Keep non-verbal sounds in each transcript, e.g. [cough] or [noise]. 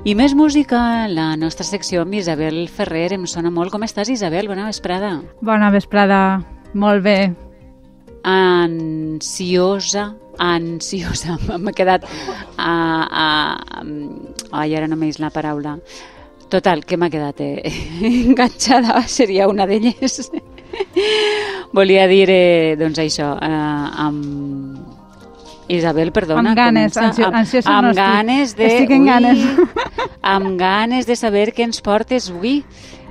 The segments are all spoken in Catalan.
I més música, la nostra secció amb Isabel Ferrer. Em sona molt. Com estàs, Isabel? Bona vesprada. Bona vesprada. Molt bé. Ansiosa, ansiosa. [laughs] M'ha quedat... A, a, a, ai, ara no la paraula. Total, que m'ha quedat eh, [laughs] enganxada, seria una d'elles. [laughs] Volia dir, eh, doncs això, eh, amb Isabel, perdona. Amb ganes, comença, ansio, amb, ansiosa amb no estic. ganes de... Estic en ui, ganes. Amb ganes de saber què ens portes avui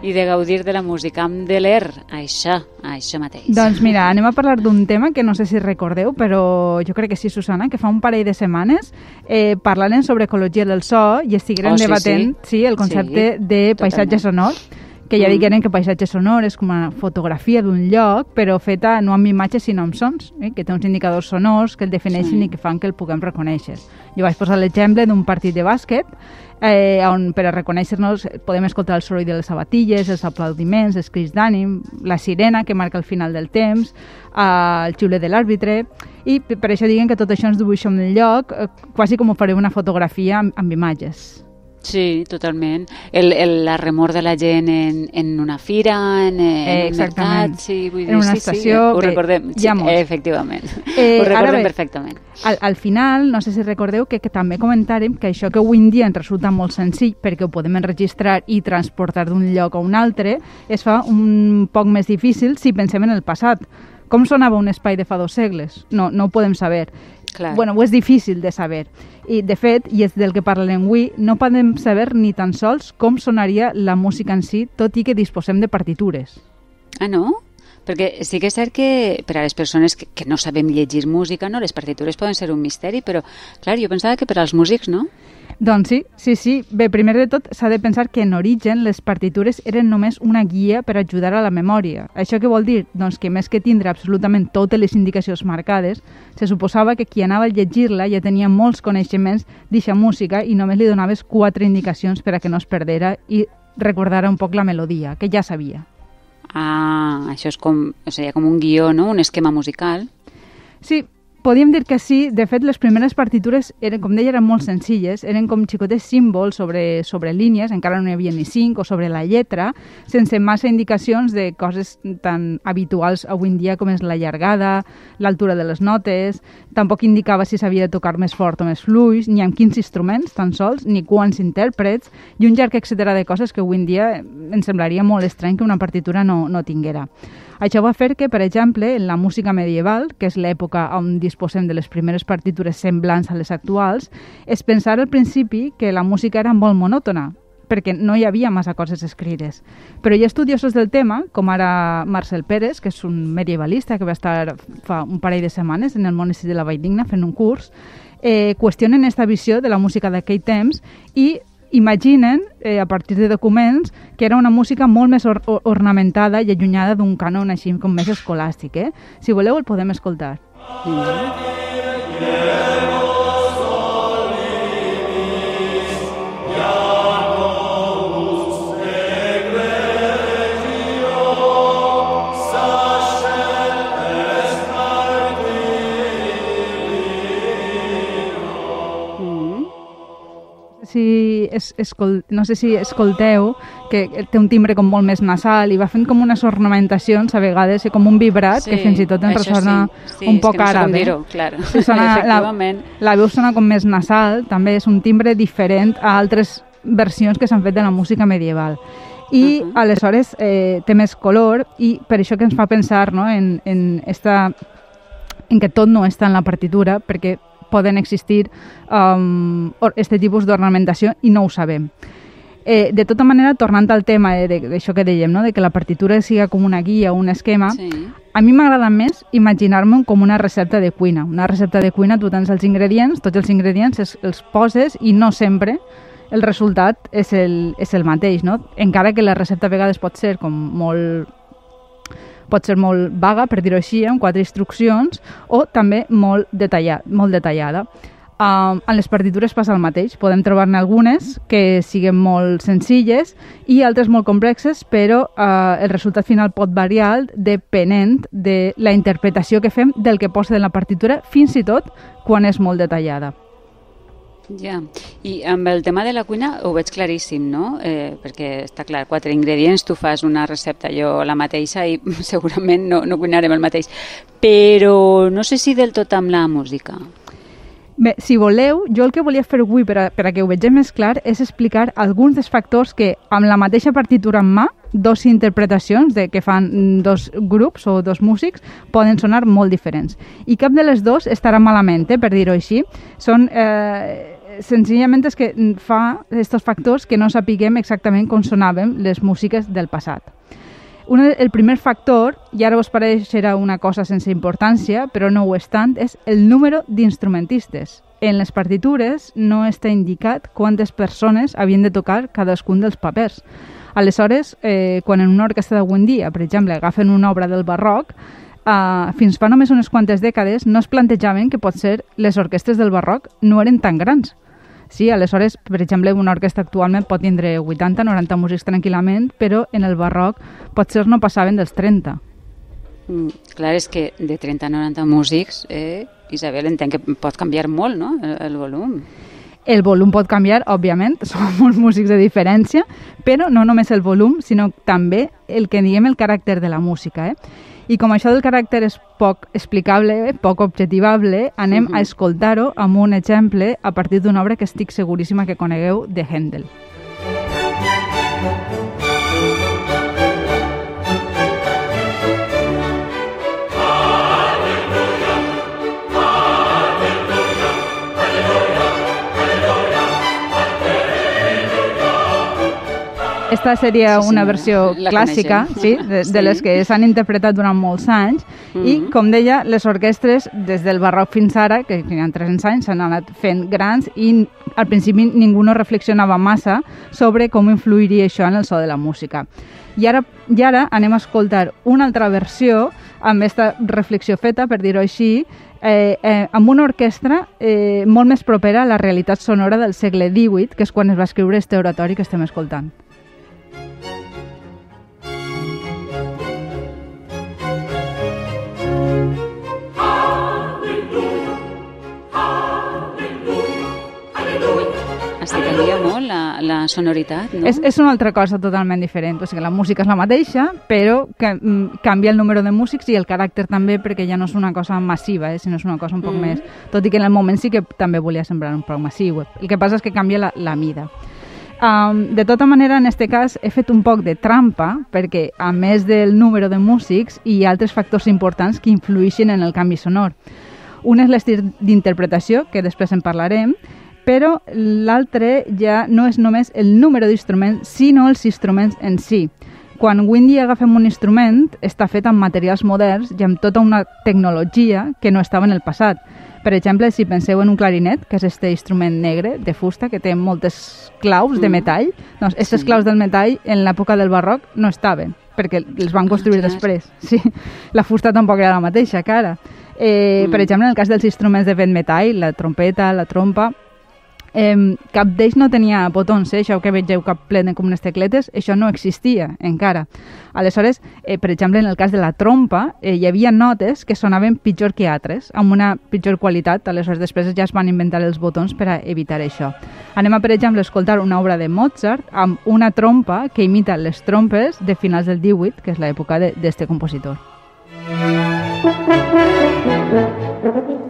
i de gaudir de la música, amb de l'ER, això, això mateix. Doncs mira, anem a parlar d'un tema que no sé si recordeu, però jo crec que sí, Susana, que fa un parell de setmanes eh, parlaren sobre ecologia del so i estigueren Oh, sí, debatent sí. sí, el concepte Sí, de paisatge sonor que ja Mm. digueren que paisatge sonor és com una fotografia d'un lloc, però feta no amb imatges sinó amb sons, eh? que té uns indicadors sonors que el defineixen Sí. i que fan que el puguem reconèixer. Jo vaig posar l'exemple d'un partit de bàsquet eh, on per a reconèixer-nos podem escoltar el soroll de les sabatilles, els aplaudiments, els crits d'ànim, la sirena que marca el final del temps, eh, el xiulet de l'àrbitre, i per per això diguen que tot això ens dibuixa un lloc, eh, quasi com ho faré una fotografia amb, amb imatges. Sí, totalment. El, el, la remor de la gent en, en una fira, en, en Eh, un mercat, sí, vull dir, En una sí, estació, sí, ho recordem. sí, molts. efectivament. Eh, ho recordem bé, perfectament. Al, al final, no sé si recordeu que, que també comentàrem que això que avui en dia ens resulta molt senzill perquè ho podem enregistrar i transportar d'un lloc a un altre es fa un poc més difícil si pensem en el passat. Com sonava un espai de fa dos segles? No, no ho podem saber. Clar. Bueno, ho és difícil de saber. I, de fet, i és del que parlem avui, no podem saber ni tan sols com sonaria la música en si, tot i que disposem de partitures. Ah, no? Perquè sí que és cert que per a les persones que, que no sabem llegir música, no, les partitures poden ser un misteri, però, clar, jo pensava que per als músics, no? Doncs sí, sí, sí. Bé, primer de tot s'ha de pensar que en origen les partitures eren només una guia per ajudar a la memòria. Això què vol dir? Doncs que més que tindre absolutament totes les indicacions marcades, se suposava que qui anava a llegir-la ja tenia molts coneixements d'eixa música i només li donaves quatre indicacions per a que no es perdera i recordara un poc la melodia, que ja sabia. Ah, això és com, sigui, com un guió, no? Un esquema musical. Sí, podríem dir que sí. De fet, les primeres partitures, eren, com deia, eren molt senzilles. Eren com xicotes símbols sobre, sobre línies, encara no hi havia ni cinc, o sobre la lletra, sense massa indicacions de coses tan habituals avui en dia com és la llargada, l'altura de les notes, tampoc indicava si s'havia de tocar més fort o més fluix, ni amb quins instruments, tan sols, ni quants intèrprets, i un llarg etcètera de coses que avui en dia ens semblaria molt estrany que una partitura no, no tinguera. Això va fer que, per exemple, en la música medieval, que és l'època on disposem de les primeres partitures semblants a les actuals, es pensara al principi que la música era molt monòtona, perquè no hi havia massa coses escrites. Però hi ha estudiosos del tema, com ara Marcel Pérez, que és un medievalista que va estar fa un parell de setmanes en el Monestir de la Valldigna fent un curs, eh, qüestionen aquesta visió de la música d'aquell temps i imaginen, eh, a partir de documents, que era una música molt més or or ornamentada i allunyada d'un cànon així com més escolàstic. Eh? Si voleu el podem escoltar. si es, escol, no sé si escolteu que té un timbre com molt més nasal i va fent com unes ornamentacions a vegades i com un vibrat sí, que fins i tot ens ressona sí. Sí, un poc no sé com àrab. dir-ho, clar. Sí, sona, la, la veu sona com més nasal, també és un timbre diferent a altres versions que s'han fet de la música medieval. I Uh -huh. aleshores eh, té més color i per això que ens fa pensar no, en, en, esta, en que tot no està en la partitura, perquè poden existir um, este tipus d'ornamentació i no ho sabem. Eh, de tota manera, tornant al tema eh, de- d'això que dèiem, no? de que la partitura siga com una guia o un esquema, Sí. a mi m'agrada més imaginar-me com una recepta de cuina. Una recepta de cuina, tu tens els ingredients, tots els ingredients es, els poses i no sempre el resultat és el, és el mateix, no? Encara que la recepta a vegades pot ser com molt pot ser molt vaga, per dir-ho així, amb quatre instruccions, o també molt, detallat, molt detallada. Um, en les partitures passa el mateix. Podem trobar-ne algunes que siguin molt senzilles i altres molt complexes, però uh, el resultat final pot variar depenent de la interpretació que fem del que posa en la partitura, fins i tot quan és molt detallada. Ja, i amb el tema de la cuina ho veig claríssim, no? Eh, perquè està clar, quatre ingredients, tu fas una recepta, jo la mateixa i [laughs] segurament no, no cuinarem el mateix. Però no sé si del tot amb la música. Bé, si voleu, jo el que volia fer avui per a, per a que ho vegem més clar és explicar alguns dels factors que, amb la mateixa partitura en mà, dos interpretacions de que fan dos grups o dos músics poden sonar molt diferents. I cap de les dos estarà malament, eh, per dir-ho així. Són... Eh, senzillament és que fa aquests factors que no sapiguem exactament com sonaven les músiques del passat. Un, el primer factor, i ara us pareixerà una cosa sense importància, però no ho és tant, és el número d'instrumentistes. En les partitures no està indicat quantes persones havien de tocar cadascun dels papers. Aleshores, eh, quan en una orquestra d'avui dia, per exemple, agafen una obra del barroc, eh, fins fa només unes quantes dècades no es plantejaven que potser les orquestres del barroc no eren tan grans. Sí, aleshores, per exemple, una orquestra actualment pot tindre 80-90 músics tranquil·lament, però en el barroc potser no passaven dels 30. Mm, clar, és que de 30 a 90 músics, eh, Isabel, entenc que pot canviar molt, no?, el, el volum. El volum pot canviar, òbviament, [laughs] són molts músics de diferència, però no només el volum, sinó també el que diguem el caràcter de la música. Eh? I com això del caràcter és poc explicable, poc objectivable, anem uh -huh. a escoltar-ho amb un exemple a partir d'una obra que estic seguríssima que conegueu de Händel. Esta seria sí, una versió la clàssica, sí, de, sí. de les que s'han interpretat durant molts anys mm -hmm. i, com deia, les orquestres des del barroc fins ara, que hi ha 300 anys, s'han anat fent grans i al principi ningú no reflexionava massa sobre com influiria això en el so de la música. I ara, I ara anem a escoltar una altra versió amb aquesta reflexió feta, per dir-ho així, eh, eh, amb una orquestra eh, molt més propera a la realitat sonora del segle XVIII, que és quan es va escriure este oratori que estem escoltant. La sonoritat, no? És, és una altra cosa totalment diferent. O sigui, la música és la mateixa, però que, mm, canvia el número de músics i el caràcter també, perquè ja no és una cosa massiva, eh, sinó és una cosa un poc mm. més... Tot i que en el moment sí que també volia semblar un poc massiu. El que passa és que canvia la, la mida. Um, de tota manera, en aquest cas, he fet un poc de trampa, perquè a més del número de músics, hi ha altres factors importants que influeixen en el canvi sonor. Un és l'estil d'interpretació, que després en parlarem, però l'altre ja no és només el número d'instruments, sinó els instruments en si. Quan Windy agafem un instrument, està fet amb materials moderns i amb tota una tecnologia que no estava en el passat. Per exemple, si penseu en un clarinet, que és aquest instrument negre de fusta que té moltes claus mm. de metall, doncs aquestes sí. claus del metall en l'època del barroc no estaven, perquè els van construir després. [laughs] Sí. La fusta tampoc era la mateixa que ara. Eh, mm. Per exemple, en el cas dels instruments de vent metall, la trompeta, la trompa, Eh, cap d'ells no tenia botons, eh? això que vegeu cap ple com unes tecletes, això no existia encara. Aleshores, eh, per exemple, en el cas de la trompa, eh, hi havia notes que sonaven pitjor que altres, amb una pitjor qualitat, aleshores després ja es van inventar els botons per a evitar això. Anem a, per exemple, escoltar una obra de Mozart amb una trompa que imita les trompes de finals del 18, que és l'època d'aquest compositor. [laughs]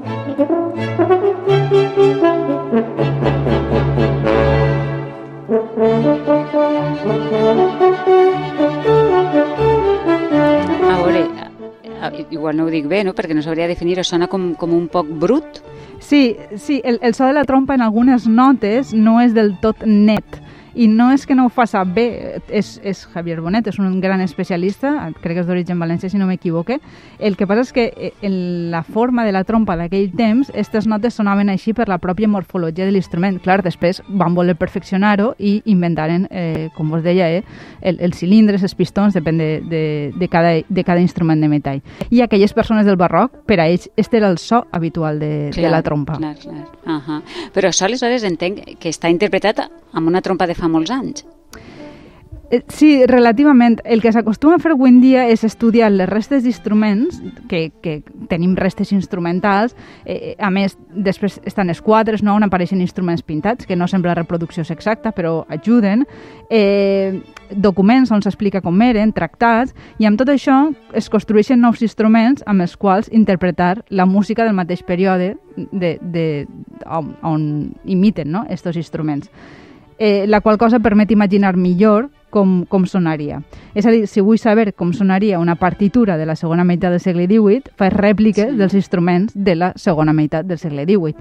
igual no ho dic bé, no? perquè no sabria definir-ho, sona com, com un poc brut. Sí, sí el, el so de la trompa en algunes notes no és del tot net i no és que no ho faça bé, és, és Javier Bonet, és un gran especialista, crec que és d'origen valencià, si no m'equivoque. El que passa és que eh, en la forma de la trompa d'aquell temps, aquestes notes sonaven així per la pròpia morfologia de l'instrument. Clar, després van voler perfeccionar-ho i inventaren, eh, com vos deia, eh, el, els cilindres, els pistons, depèn de, de, de, cada, de cada instrument de metall. I aquelles persones del barroc, per a ells, este era el so habitual de, clar, de la trompa. Clar, clar. Uh -huh. Però això aleshores entenc que està interpretat amb una trompa de molts anys. Eh, sí, relativament. El que s'acostuma a fer avui en dia és estudiar les restes d'instruments, que, que tenim restes instrumentals, eh, a més, després estan els quadres, no? on apareixen instruments pintats, que no sembla la reproducció exacta, però ajuden, eh, documents on s'explica com eren, tractats, i amb tot això es construeixen nous instruments amb els quals interpretar la música del mateix període de, de, on, on imiten no? estos instruments eh, la qual cosa permet imaginar millor com, com sonaria. És a dir, si vull saber com sonaria una partitura de la segona meitat del segle XVIII, faig rèpliques sí. dels instruments de la segona meitat del segle XVIII.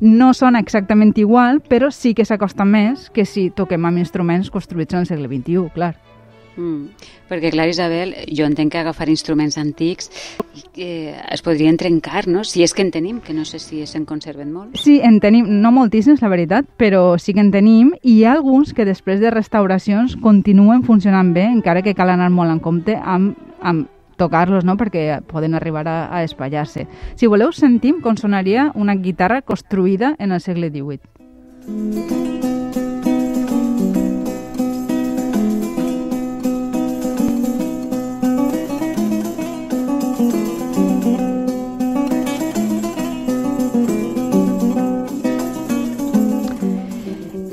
No sona exactament igual, però sí que s'acosta més que si toquem amb instruments construïts en el segle XXI, clar. Mm. Perquè, clar, Isabel, jo entenc que agafar instruments antics eh, es podrien trencar, no? Si és que en tenim, que no sé si se'n conserven molt. Sí, en tenim, no moltíssims, la veritat, però sí que en tenim, i hi ha alguns que després de restauracions continuen funcionant bé, encara que cal anar molt en compte amb, amb tocar-los, no? perquè poden arribar a, a espatllar-se. Si voleu, sentim com sonaria una guitarra construïda en el segle XVIII.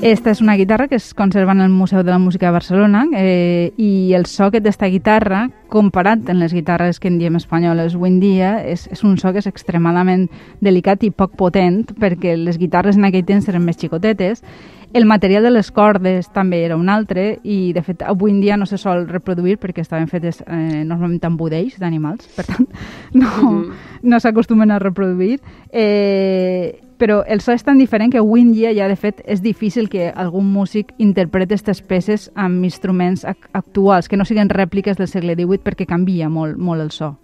Esta és una guitarra que es conserva en el Museu de la Música de Barcelona eh, i el so que d'esta guitarra, comparat amb les guitarres que en diem espanyoles avui en dia, és, és un so que és extremadament delicat i poc potent perquè les guitarres en aquell temps eren més xicotetes el material de les cordes també era un altre i, de fet, avui en dia no se sol reproduir perquè estaven fetes eh, normalment amb budells d'animals, per tant, [laughs] no, mm -hmm. no s'acostumen a reproduir. Eh, però el so és tan diferent que avui en dia ja, de fet, és difícil que algun músic interpreti aquestes peces amb instruments actuals, que no siguin rèpliques del segle XVIII perquè canvia molt, molt el so.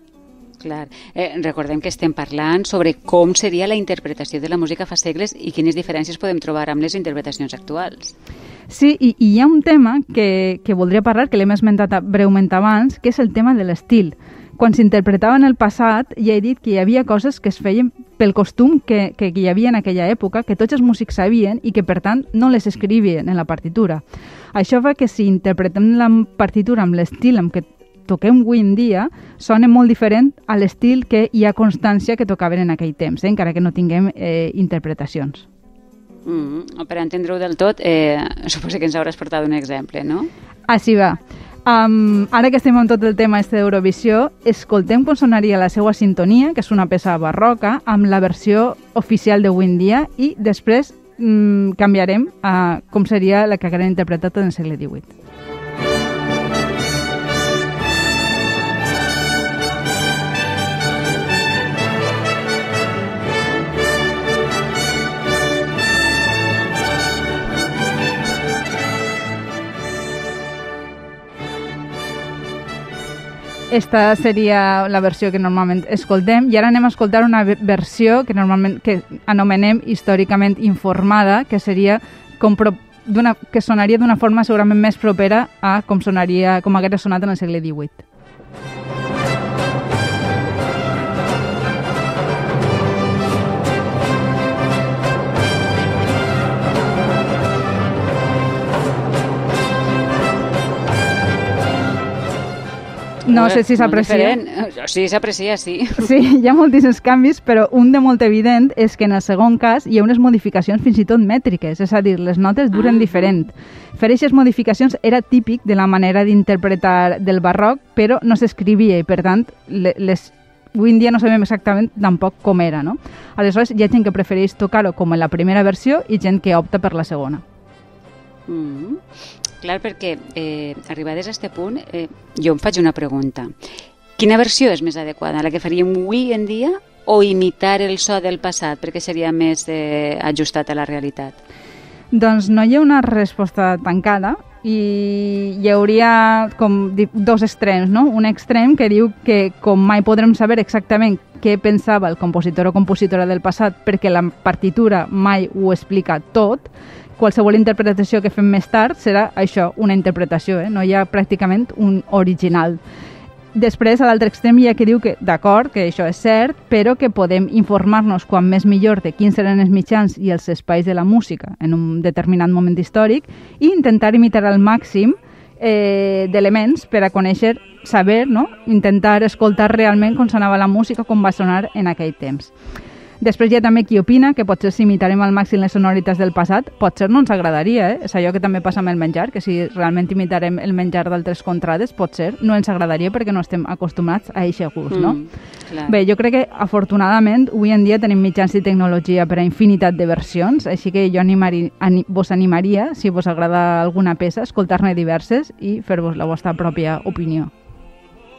Clar. Eh, recordem que estem parlant sobre com seria la interpretació de la música fa segles i quines diferències podem trobar amb les interpretacions actuals. Sí, i, i hi ha un tema que, que voldria parlar, que l'hem esmentat breument abans, que és el tema de l'estil quan s'interpretava en el passat, ja he dit que hi havia coses que es feien pel costum que, que hi havia en aquella època, que tots els músics sabien i que, per tant, no les escrivien en la partitura. Això fa que si interpretem la partitura amb l'estil amb què toquem avui en dia, sona molt diferent a l'estil que hi ha constància que tocaven en aquell temps, eh? encara que no tinguem eh, interpretacions. Mm -hmm. Per entendre-ho del tot, eh, suposo que ens hauràs portat un exemple, no? Així va. Um, ara que estem amb tot el tema este d'Eurovisió, escoltem com sonaria la seva sintonia, que és una peça barroca, amb la versió oficial de en dia i després um, canviarem a com seria la que hagueren interpretat en el segle XVIII. Esta seria la versió que normalment escoltem i ara anem a escoltar una versió que normalment que anomenem històricament informada, que seria com pro, que sonaria d'una forma segurament més propera a com sonaria com hagués sonat en el segle XVIII. No sé si s'aprecia. Sí, s'aprecia, sí. [laughs] Sí, hi ha moltíssims canvis, però un de molt evident és que en el segon cas hi ha unes modificacions fins i tot mètriques, és a dir, les notes duren ah. diferent. Fer aquestes modificacions era típic de la manera d'interpretar del barroc, però no s'escrivia i, per tant, les avui en dia no sabem exactament tampoc com era, no? Aleshores, hi ha gent que prefereix tocar-ho com en la primera versió i gent que opta per la segona. Mm -hmm. Clar, perquè eh, arribades a aquest punt, eh, jo em faig una pregunta. Quina versió és més adequada? La que faríem avui en dia o imitar el so del passat perquè seria més eh, ajustat a la realitat? Doncs no hi ha una resposta tancada i hi hauria com dos extrems, no? Un extrem que diu que com mai podrem saber exactament què pensava el compositor o compositora del passat perquè la partitura mai ho explica tot, qualsevol interpretació que fem més tard serà això, una interpretació, eh? no hi ha pràcticament un original. Després, a l'altre extrem, hi ha que diu que, d'acord, que això és cert, però que podem informar-nos quan més millor de quins seran els mitjans i els espais de la música en un determinat moment històric i intentar imitar al màxim eh, d'elements per a conèixer, saber, no? intentar escoltar realment com sonava la música, com va sonar en aquell temps. Després hi ha també qui opina que potser si imitarem al màxim les sonoritats del passat, potser no ens agradaria, eh? És allò que també passa amb el menjar, que si realment imitarem el menjar d'altres contrades, potser no ens agradaria perquè no estem acostumats a aquest gust, no? Mm, clar. Bé, jo crec que afortunadament avui en dia tenim mitjans i tecnologia per a infinitat de versions, així que jo animari, ani, vos animaria, si vos agrada alguna peça, escoltar-ne diverses i fer-vos la vostra pròpia opinió.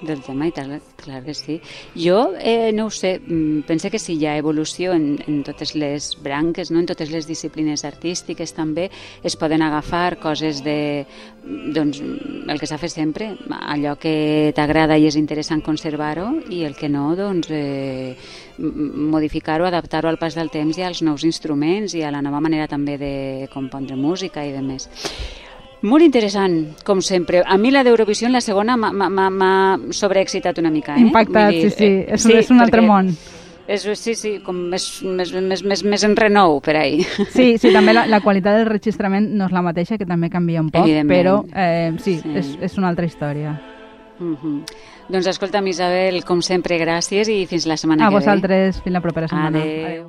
Del tema i tal, clar que sí. Jo, eh, no ho sé, mm, pense que sí, hi ha evolució en, en totes les branques, no? en totes les disciplines artístiques també, es poden agafar coses de, doncs, el que s'ha fet sempre, allò que t'agrada i és interessant conservar-ho i el que no, doncs, eh, modificar-ho, adaptar-ho al pas del temps i als nous instruments i a la nova manera també de compondre música i de més. Molt interessant, com sempre. A mi la d'Eurovisió, la segona, m'ha- sobreexcitat una mica. Eh? Impactat, dir, sí, sí, eh, és un- és un altre món. És, sí, sí, com més, més, més, més, més en renou per ahí. Sí, sí, també la, la [laughs] qualitat del registrament no és la mateixa, que també canvia un poc, però eh, sí, Sí. És, és una altra història. Mhm. Doncs escolta'm, Isabel, com sempre, gràcies i fins la setmana A que ve. vosaltres, fins la propera setmana. Adéu. Adéu.